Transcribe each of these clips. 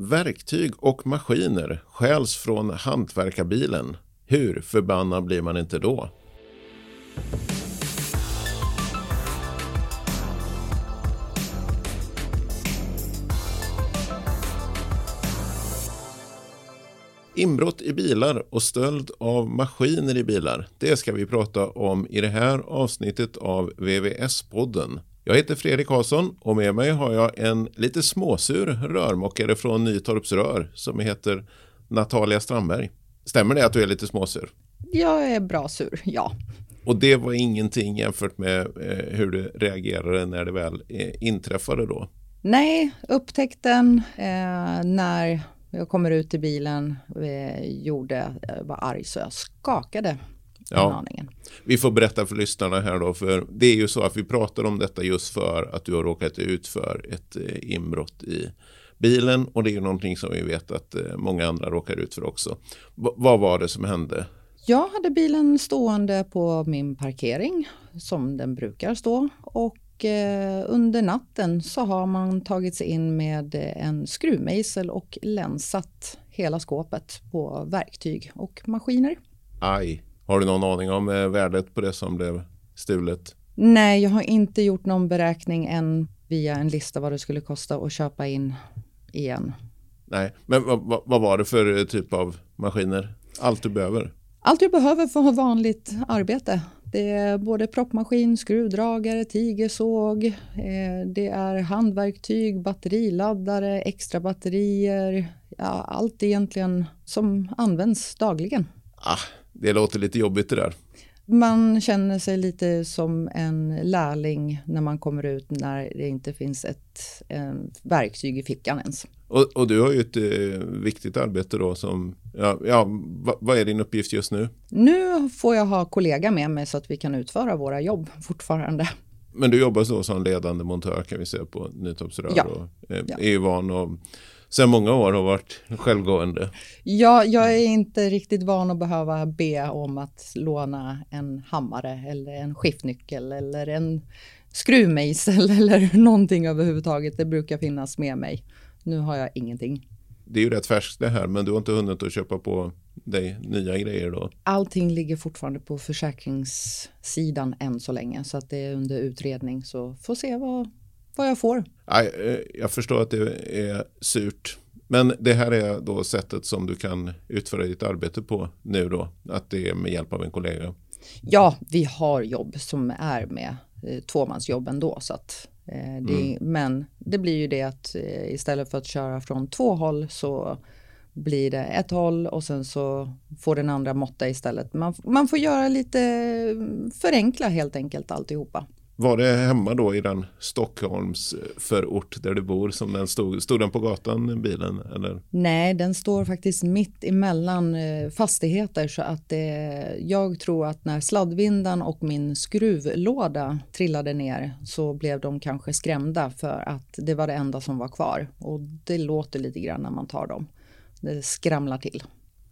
Verktyg och maskiner stjäls från hantverkarbilen. Hur förbannad blir man inte då? Inbrott i bilar och stöld av maskiner i bilar. Det ska vi prata om i det här avsnittet av VVS-podden. Jag heter Fredrik Karlsson och med mig har jag en lite småsur rörmokare från Nytorps Rör som heter Natalia Strandberg. Stämmer det att du är lite småsur? Jag är bra sur, ja. Och det var ingenting jämfört med eh, hur du reagerade när det väl eh, inträffade då? Nej, upptäckten eh, när jag kommer ut i bilen, eh, gjorde, jag var arg så jag skakade ja. Vi får berätta för lyssnarna här då, för det är ju så att vi pratar om detta just för att du har råkat ut för ett eh, inbrott i bilen och det är ju någonting som vi vet att eh, många andra råkar ut för också. V vad var det som hände? Jag hade bilen stående på min parkering som den brukar stå och eh, under natten så har man tagit sig in med en skruvmejsel och länsat hela skåpet på verktyg och maskiner. Aj. Har du någon aning om eh, värdet på det som blev stulet? Nej, jag har inte gjort någon beräkning än via en lista vad det skulle kosta att köpa in igen. Nej, men vad, vad var det för eh, typ av maskiner? Allt du behöver? Allt jag behöver för att ha vanligt arbete. Det är både proppmaskin, skruvdragare, tigersåg, eh, det är handverktyg, batteriladdare, extra batterier, ja, allt egentligen som används dagligen. Ah, det låter lite jobbigt det där. Man känner sig lite som en lärling när man kommer ut när det inte finns ett verktyg i fickan ens. Och, och, du har ju ett eh, viktigt arbete då som, ja, ja va, vad är din uppgift just nu? Nu får jag ha kollega med mig så att vi kan utföra våra jobb fortfarande. Men du jobbar så som ledande montör kan vi säga på Nytorpsrör ja. och eh, ja. är ju van att sen många år har varit självgående. Ja, jag är inte riktigt van att behöva be om att låna en hammare eller en skiftnyckel eller en skruvmejsel eller någonting överhuvudtaget. Det brukar finnas med mig. Nu har jag ingenting. Det är ju rätt färskt det här, men du har inte hunnit att köpa på dig nya grejer då? Allting ligger fortfarande på försäkringssidan än så länge, så att det är under utredning. Så får se vad, vad jag får. Eh, jag förstår att det är surt. Men det här är då sättet som du kan utföra ditt arbete på nu då? Att det är med hjälp av en kollega? Ja, vi har jobb som är med eh, tvåmansjobb ändå. Så att, eh, det, mm. Men det blir ju det att eh, istället för att köra från två håll så blir det ett håll och sen så får den andra måtta istället. Man, man får göra lite förenkla helt enkelt alltihopa. Var det hemma då i den Stockholms eh, förort där du bor som den stod? Stod den på gatan, bilen? Eller? Nej, den står faktiskt mitt emellan eh, fastigheter så att det, jag tror att när sladdvindan och min skruvlåda trillade ner så blev de kanske skrämda för att det var det enda som var kvar och det låter lite grann när man tar dem. Det skramlar till.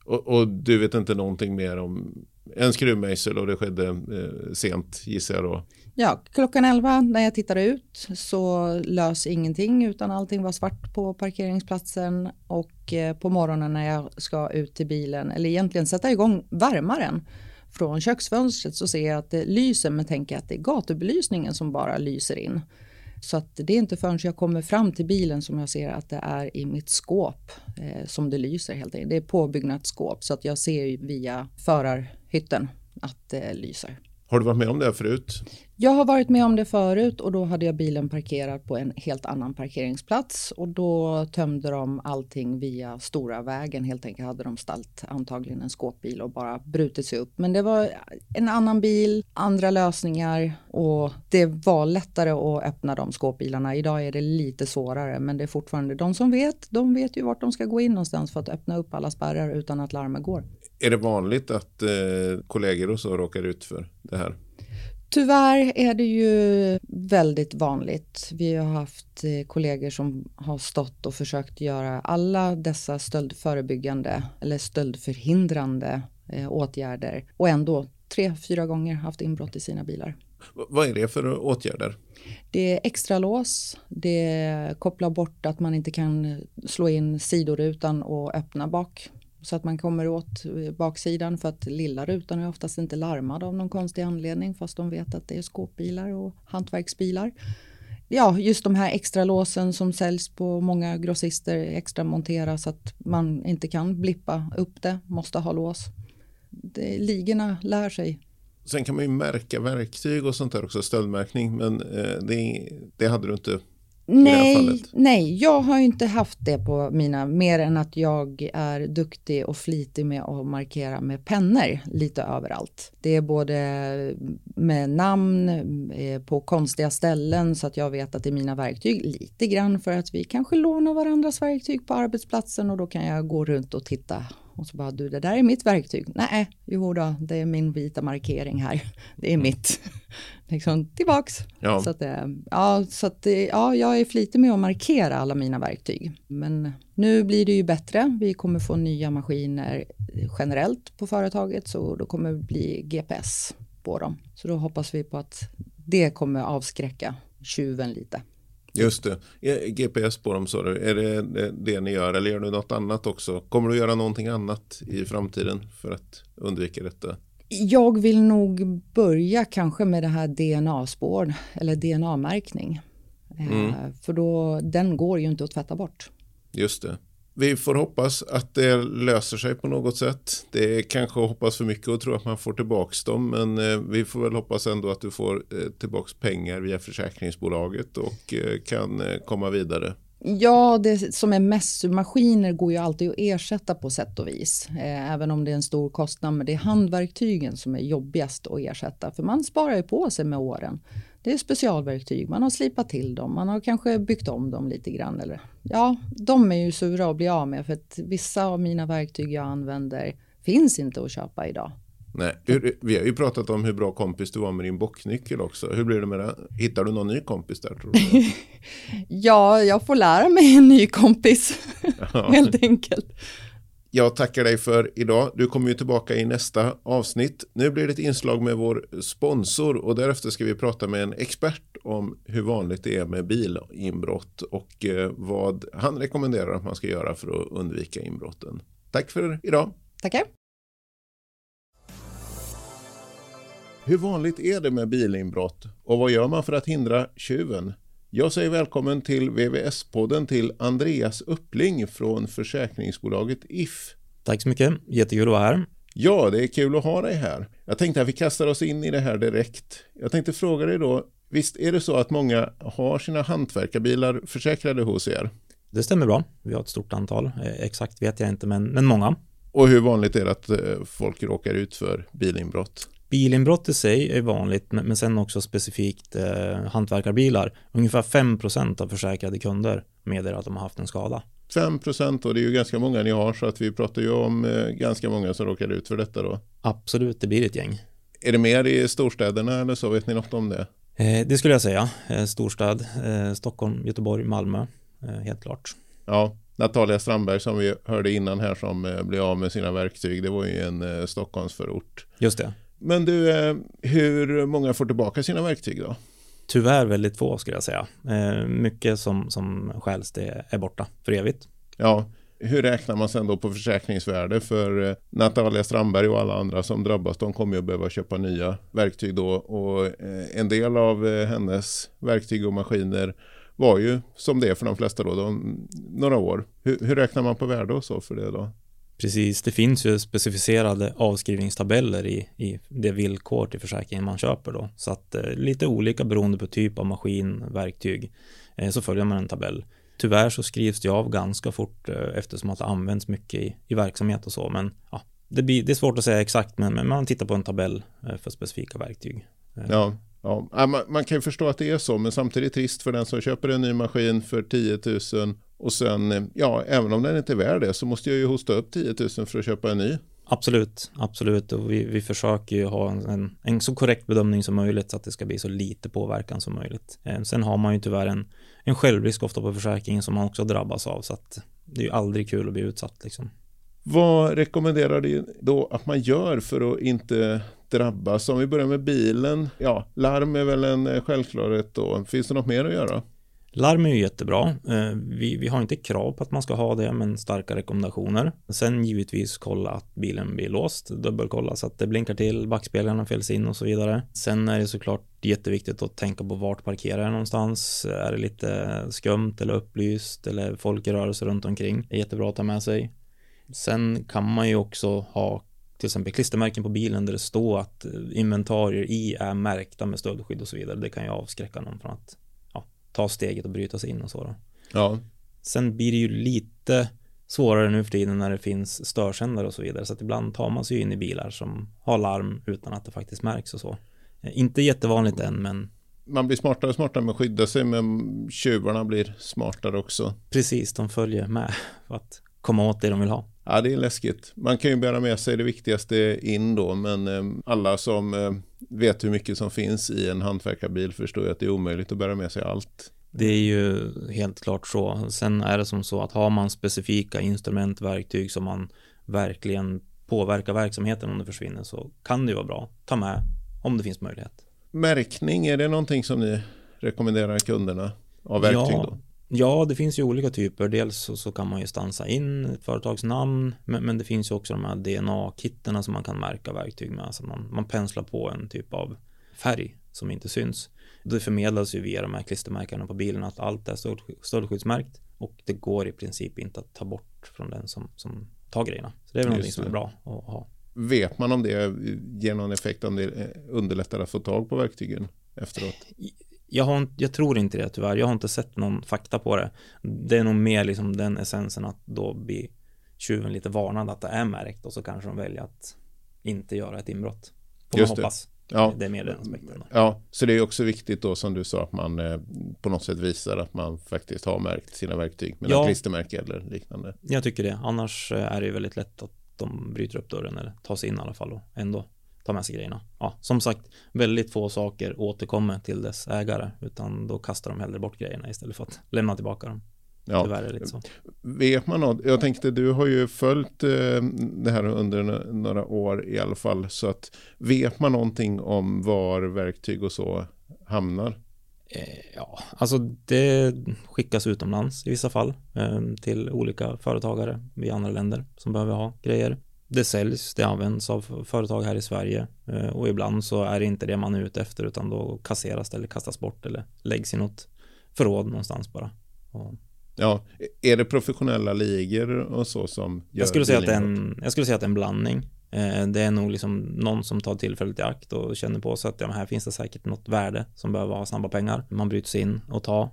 Och, och du vet inte någonting mer om en skruvmejsel och det skedde eh, sent gissar jag då? Ja, klockan 11 när jag tittade ut så lös ingenting utan allting var svart på parkeringsplatsen och eh, på morgonen när jag ska ut till bilen eller egentligen sätta igång värmaren från köksfönstret så ser jag att det lyser men tänker att det är gatubelysningen som bara lyser in. Så att det är inte förrän jag kommer fram till bilen som jag ser att det är i mitt skåp eh, som det lyser helt enkelt. Det är påbyggnadsskåp så att jag ser via förarhytten att det lyser. Har du varit med om det förut? Jag har varit med om det förut och då hade jag bilen parkerad på en helt annan parkeringsplats och då tömde de allting via stora vägen. Helt enkelt hade de ställt antagligen en skåpbil och bara brutit sig upp. Men det var en annan bil, andra lösningar och det var lättare att öppna de skåpbilarna. Idag är det lite svårare men det är fortfarande de som vet. De vet ju vart de ska gå in någonstans för att öppna upp alla spärrar utan att larmet går. Är det vanligt att eh, kollegor och så råkar ut för det här? Tyvärr är det ju väldigt vanligt. Vi har haft eh, kollegor som har stått och försökt göra alla dessa stöldförebyggande eller stöldförhindrande eh, åtgärder och ändå tre, fyra gånger haft inbrott i sina bilar. Vad är det för åtgärder? Det är extra lås, det kopplar bort att man inte kan slå in sidorutan och öppna bak så att man kommer åt eh, baksidan för att lilla rutan är oftast inte larmad av någon konstig anledning fast de vet att det är skåpbilar och hantverksbilar. Ja, just de här extra låsen som säljs på många grossister extra monteras så att man inte kan blippa upp det, måste ha lås. Det, ligorna lär sig Sen kan man ju märka verktyg och sånt där också, stöldmärkning, men eh, det, det hade du inte Nej, nej, jag har inte haft det på mina, mer än att jag är duktig och flitig med att markera med pennor lite överallt. Det är både med namn eh, på konstiga ställen så att jag vet att det är mina verktyg lite grann för att vi kanske lånar varandras verktyg på arbetsplatsen och då kan jag gå runt och titta och så bara, du det där är mitt verktyg. Nej, jo då, det är min vita markering här. Det är mitt. liksom tillbaks. Ja. Så att, ja, så att, ja, jag är flitig med att markera alla mina verktyg. Men nu blir det ju bättre. Vi kommer få nya maskiner generellt på företaget, så då kommer det bli GPS på dem. Så då hoppas vi på att det kommer avskräcka tjuven lite. Just det. GPS på dem sa du. Är det, det ni gör eller gör du något annat också? Kommer du göra någonting annat i framtiden för att undvika detta? Jag vill nog börja kanske med det här DNA-spår eller DNA-märkning. Eh, mm. För då, den går ju inte att tvätta bort. Just det vi får hoppas att det löser sig på något sätt. Det är kanske att hoppas för mycket och tro att man får tillbaka dem. Men eh, vi får väl hoppas ändå att du får eh, tillbaka pengar via försäkringsbolaget och eh, kan komma vidare. Ja, det som är mest maskiner går ju alltid att ersätta på sätt och vis. även om det är en stor kostnad. Men det är handverktygen som är jobbigast att ersätta. För man sparar ju på sig med åren. Det är specialverktyg, man har slipat till dem, man har kanske byggt om dem lite grann. Eller, ja, de är ju sura att bli av med för att vissa av mina verktyg jag använder finns inte att köpa idag. Nej, vi har ju pratat om hur bra kompis du var med din bocknyckel också. Hur blir det med det? Hittar du någon ny kompis där? Tror du? ja, jag får lära mig en ny kompis. Helt enkelt. Jag tackar dig för idag. Du kommer ju tillbaka i nästa avsnitt. Nu blir det ett inslag med vår sponsor och därefter ska vi prata med en expert om hur vanligt det är med bilinbrott och eh, vad han rekommenderar att man ska göra för att undvika inbrotten. Tack för idag. Tackar. Hur vanligt är det med bilinbrott och vad gör man för att hindra tjuven? Jag säger välkommen till VVS-podden till Andreas Uppling från försäkringsbolaget If. Tack så mycket, jättekul att vara här. Ja, det är kul att ha dig här. Jag tänkte att vi kastar oss in i det här direkt. Jag tänkte fråga dig då, visst är det så att många har sina hantverkarbilar försäkrade hos er? Det stämmer bra. Vi har ett stort antal. Eh, exakt vet jag inte, men, men många. Och hur vanligt är det att eh, folk råkar ut för bilinbrott? Bilinbrott i sig är vanligt, men sen också specifikt eh, hantverkarbilar. Ungefär 5% av försäkrade kunder meddelar att de har haft en skada. 5% och det är ju ganska många ni har så att vi pratar ju om eh, ganska många som råkar ut för detta då. Absolut, det blir ett gäng. Är det mer i storstäderna eller så? Vet ni något om det? Eh, det skulle jag säga. Eh, storstad, eh, Stockholm, Göteborg, Malmö, eh, helt klart. Ja, Natalia Strandberg som vi hörde innan här som eh, blev av med sina verktyg. Det var ju en Stockholmsförort. Just det. Men du, eh, hur många får tillbaka sina verktyg då? Tyvärr väldigt få skulle jag säga. Eh, mycket som, som stjäls det är borta för evigt. Ja, hur räknar man sen då på försäkringsvärde för eh, Natalia Strandberg och alla andra som drabbas? De kommer ju att behöva köpa nya verktyg då och en del av hennes verktyg och maskiner var ju som det är för de flesta då, de, några år. Hur, hur räknar man på värde och så för det då? Precis, det finns ju specificerade avskrivningstabeller i, i det villkor till försäkringen man köper då. Så att eh, lite olika beroende på typ av maskin, verktyg, eh, så följer man en tabell. Tyvärr så skrivs det av ganska fort eh, eftersom att det används mycket i, i verksamhet och så. Men ja, det, blir, det är svårt att säga exakt, men, men man tittar på en tabell eh, för specifika verktyg. Eh. Ja, ja. Man, man, kan ju förstå att det är så, men samtidigt trist för den som köper en ny maskin för 10 000 och sen, ja, även om den inte är värd det så måste jag ju hosta upp 10 000 för att köpa en ny. Absolut, absolut. Och vi, vi försöker ju ha en, en, så korrekt bedömning som möjligt så att det ska bli så lite påverkan som möjligt. Eh, sen har man ju tyvärr en, en självrisk ofta på försäkringen som man också drabbas av så att det är ju aldrig kul att bli utsatt liksom. Vad rekommenderar du då att man gör för att inte drabbas. Om vi börjar med bilen, ja, larm är väl en eh, självklarhet då. Finns det något mer att göra? Larm är ju jättebra. Eh, vi, vi har inte krav på att man ska ha det, men starka rekommendationer. Sen givetvis kolla att bilen blir låst, dubbelkolla så att det blinkar till, backspeglarna fälls in och så vidare. Sen är det såklart jätteviktigt att tänka på vart parkerar jag någonstans. Är det lite skumt eller upplyst eller folk i rörelse runt omkring? Det är jättebra att ta med sig. Sen kan man ju också ha till exempel klistermärken på bilen där det står att inventarier i är märkta med stödskydd och så vidare. Det kan ju avskräcka någon från att ta steget och bryta sig in och så då. Ja. Sen blir det ju lite svårare nu för tiden när det finns störsändare och så vidare så att ibland tar man sig in i bilar som har larm utan att det faktiskt märks och så. Eh, inte jättevanligt än men man blir smartare och smartare med att skydda sig men tjuvarna blir smartare också. Precis, de följer med för att komma åt det de vill ha. Ja, det är läskigt. Man kan ju bära med sig det viktigaste in då, men eh, alla som eh, vet hur mycket som finns i en hantverkarbil förstår ju att det är omöjligt att bära med sig allt. Det är ju helt klart så. Sen är det som så att har man specifika instrument, verktyg som man verkligen påverkar verksamheten om det försvinner så kan det ju vara bra. Ta med om det finns möjlighet. Märkning, är det någonting som ni rekommenderar kunderna av verktyg ja, då? Ja, det finns ju olika typer. Dels så, så kan man ju stansa in ett företagsnamn, men, men det finns ju också de här DNA-kitterna som man kan märka verktyg med. Alltså man, man penslar på en typ av färg som inte syns. Det förmedlas ju via de här klistermärkena på bilen att allt är stöldskyddsmärkt och det går i princip inte att ta bort från den som, som tar grejerna. Så det är väl någonting som är bra att ha. Vet man om det ger någon effekt om det underlättar att få tag på verktygen efteråt? Jag, har, jag tror inte det tyvärr. Jag har inte sett någon fakta på det. Det är nog mer liksom den essensen att då blir tjuven lite varnad att det är märkt och så kanske de väljer att inte göra ett inbrott. Får Just man hoppas. Ja. Det är mer den aspekten. Ja, så det är också viktigt då som du sa att man eh, på något sätt visar att man faktiskt har märkt sina verktyg med ja. klistermärke eller liknande. Jag tycker det. Annars eh, är det ju väldigt lätt att de bryter upp dörren eller tar sig in i alla fall och ändå ta med sig grejerna. Ja, som sagt, väldigt få saker återkommer till dess ägare, utan då kastar de hellre bort grejerna istället för att lämna tillbaka dem. Ja. Tyvärr är det lite så. Vet man något? Jag tänkte, du har ju följt eh, det här under några år i alla fall, så att vet man någonting om var verktyg och så hamnar? Eh, ja, alltså det skickas utomlands i vissa fall eh, till olika företagare i andra länder som behöver ha grejer det säljs, det används av företag här i Sverige eh, och ibland så är det inte det man är ute efter utan då kasseras det eller kastas bort eller läggs i något förråd någonstans bara. Och... Ja, är det professionella ligor och så som gör jag skulle, säga att en, jag skulle säga att det är en blandning. Eh, det är nog liksom någon som tar tillfället i akt och känner på sig att ja, här finns det säkert något värde som behöver ha snabba pengar. Man bryts in och tar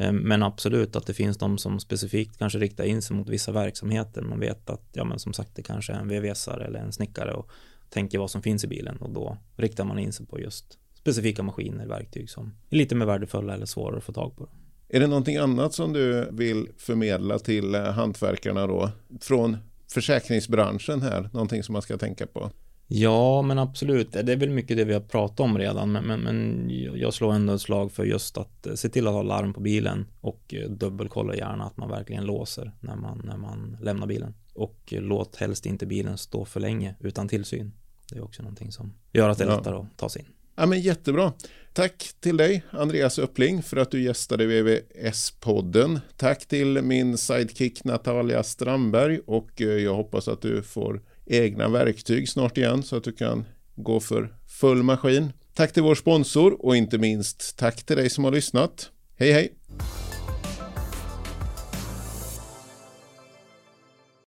Eh, men absolut att det finns de som specifikt kanske riktar in sig mot vissa verksamheter. Man vet att, ja men som sagt, det kanske är en VVS-are eller en snickare och tänker vad som finns i bilen och då riktar man in sig på just specifika maskiner, verktyg som är lite mer värdefulla eller svårare att få tag på. Är det någonting annat som du vill förmedla till eh, hantverkarna då? Från försäkringsbranschen här, någonting som man ska tänka på? Ja, men absolut. Det är väl mycket det vi har pratat om redan, men, men, men jag slår ändå ett slag för just att eh, se till att ha larm på bilen och eh, dubbelkolla gärna att man verkligen låser när man, när man lämnar bilen. Och eh, låt helst inte bilen stå för länge utan tillsyn. Det är också någonting som gör att det är lättare att ta sig in. Ja, men jättebra. Tack till dig, Andreas Uppling, för att du gästade VVS-podden. Tack till min sidekick Natalia Strandberg och jag hoppas att du får egna verktyg snart igen så att du kan gå för full maskin. Tack till vår sponsor och inte minst tack till dig som har lyssnat. Hej hej!